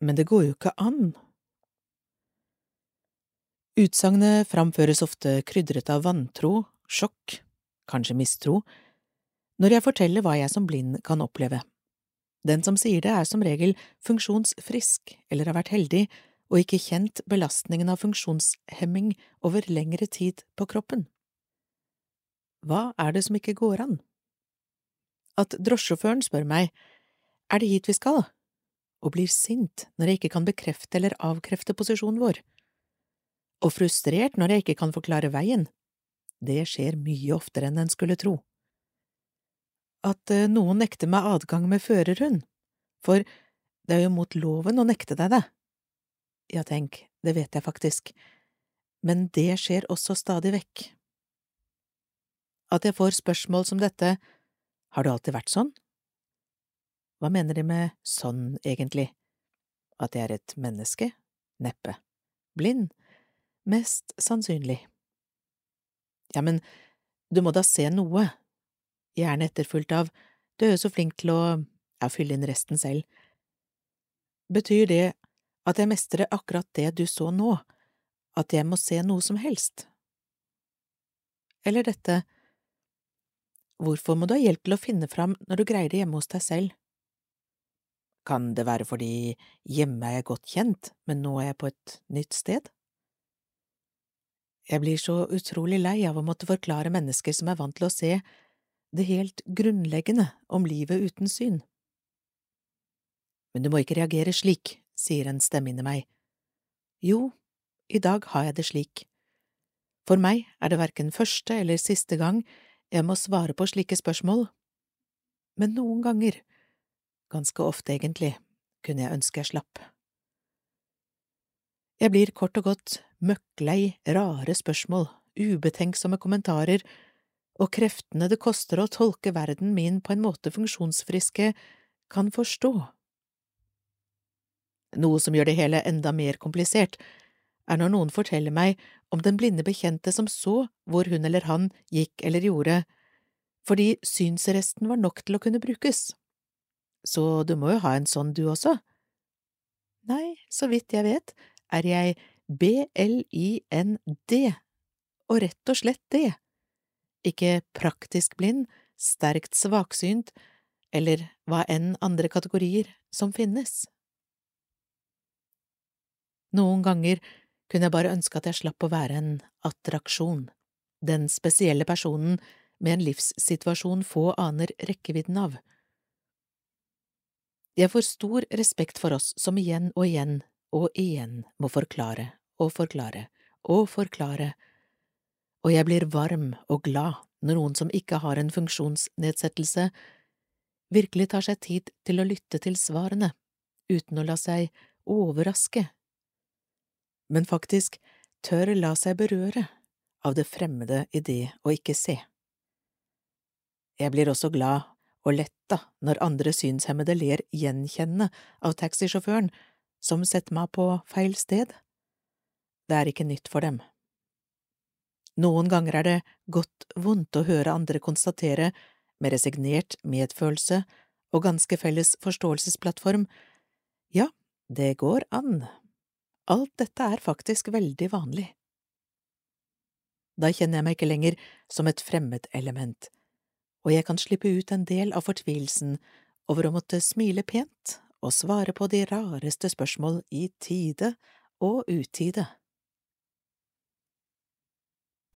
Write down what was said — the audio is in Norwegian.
men det går jo ikke an. Utsagnet framføres ofte krydret av vantro, sjokk, kanskje mistro, når jeg forteller hva jeg som blind kan oppleve. Den som sier det, er som regel funksjonsfrisk eller har vært heldig og ikke kjent belastningen av funksjonshemming over lengre tid på kroppen. Hva er det som ikke går an? At drosjesjåføren spør meg er det hit vi skal, og blir sint når jeg ikke kan bekrefte eller avkrefte posisjonen vår, og frustrert når jeg ikke kan forklare veien, det skjer mye oftere enn en skulle tro. At eh, noen nekter meg adgang med førerhund, for det er jo mot loven å nekte deg det. Ja, tenk, det vet jeg faktisk, men det skjer også stadig vekk. At jeg får spørsmål som dette, har det alltid vært sånn? Hva mener de med sånn, egentlig? At jeg er et menneske? Neppe. Blind? Mest sannsynlig. Ja, men du må da se noe, gjerne etterfulgt av du er jo så flink til å ja, fylle inn resten selv. Betyr det at jeg mestrer akkurat det du så nå, at jeg må se noe som helst? Eller dette, hvorfor må du ha hjelp til å finne fram når du greier det hjemme hos deg selv? Kan det være fordi hjemme er jeg godt kjent, men nå er jeg på et nytt sted? Jeg blir så utrolig lei av å måtte forklare mennesker som er vant til å se det helt grunnleggende om livet uten syn. Men du må ikke reagere slik, sier en stemme inni meg. Jo, i dag har jeg det slik. For meg er det verken første eller siste gang jeg må svare på slike spørsmål, men noen ganger, ganske ofte egentlig, kunne jeg ønske jeg slapp. Jeg blir kort og godt møkklei rare spørsmål, ubetenksomme kommentarer og kreftene det koster å tolke verden min på en måte funksjonsfriske kan forstå. Noe som gjør det hele enda mer komplisert, er når noen forteller meg om den blinde bekjente som så hvor hun eller han gikk eller gjorde, fordi synsresten var nok til å kunne brukes. Så du må jo ha en sånn du også? Nei, så vidt jeg vet, er jeg B-L-I-N-D, og rett og slett det, ikke praktisk blind, sterkt svaksynt eller hva enn andre kategorier som finnes. Noen ganger kunne jeg bare ønske at jeg slapp å være en attraksjon, den spesielle personen med en livssituasjon få aner rekkevidden av. Jeg får stor respekt for oss som igjen og igjen og igjen må forklare og forklare og forklare, og jeg blir varm og glad når noen som ikke har en funksjonsnedsettelse, virkelig tar seg tid til å lytte til svarene, uten å la seg overraske, men faktisk tør la seg berøre av det fremmede i det å ikke se. Jeg blir også glad og letta når andre synshemmede ler gjenkjennende av taxisjåføren som setter meg på feil sted. Det er ikke nytt for dem. Noen ganger er det godt vondt å høre andre konstatere, med resignert medfølelse og ganske felles forståelsesplattform, ja, det går an. Alt dette er faktisk veldig vanlig. Da kjenner jeg meg ikke lenger som et fremmedelement, og jeg kan slippe ut en del av fortvilelsen over å måtte smile pent og svare på de rareste spørsmål i tide og utide.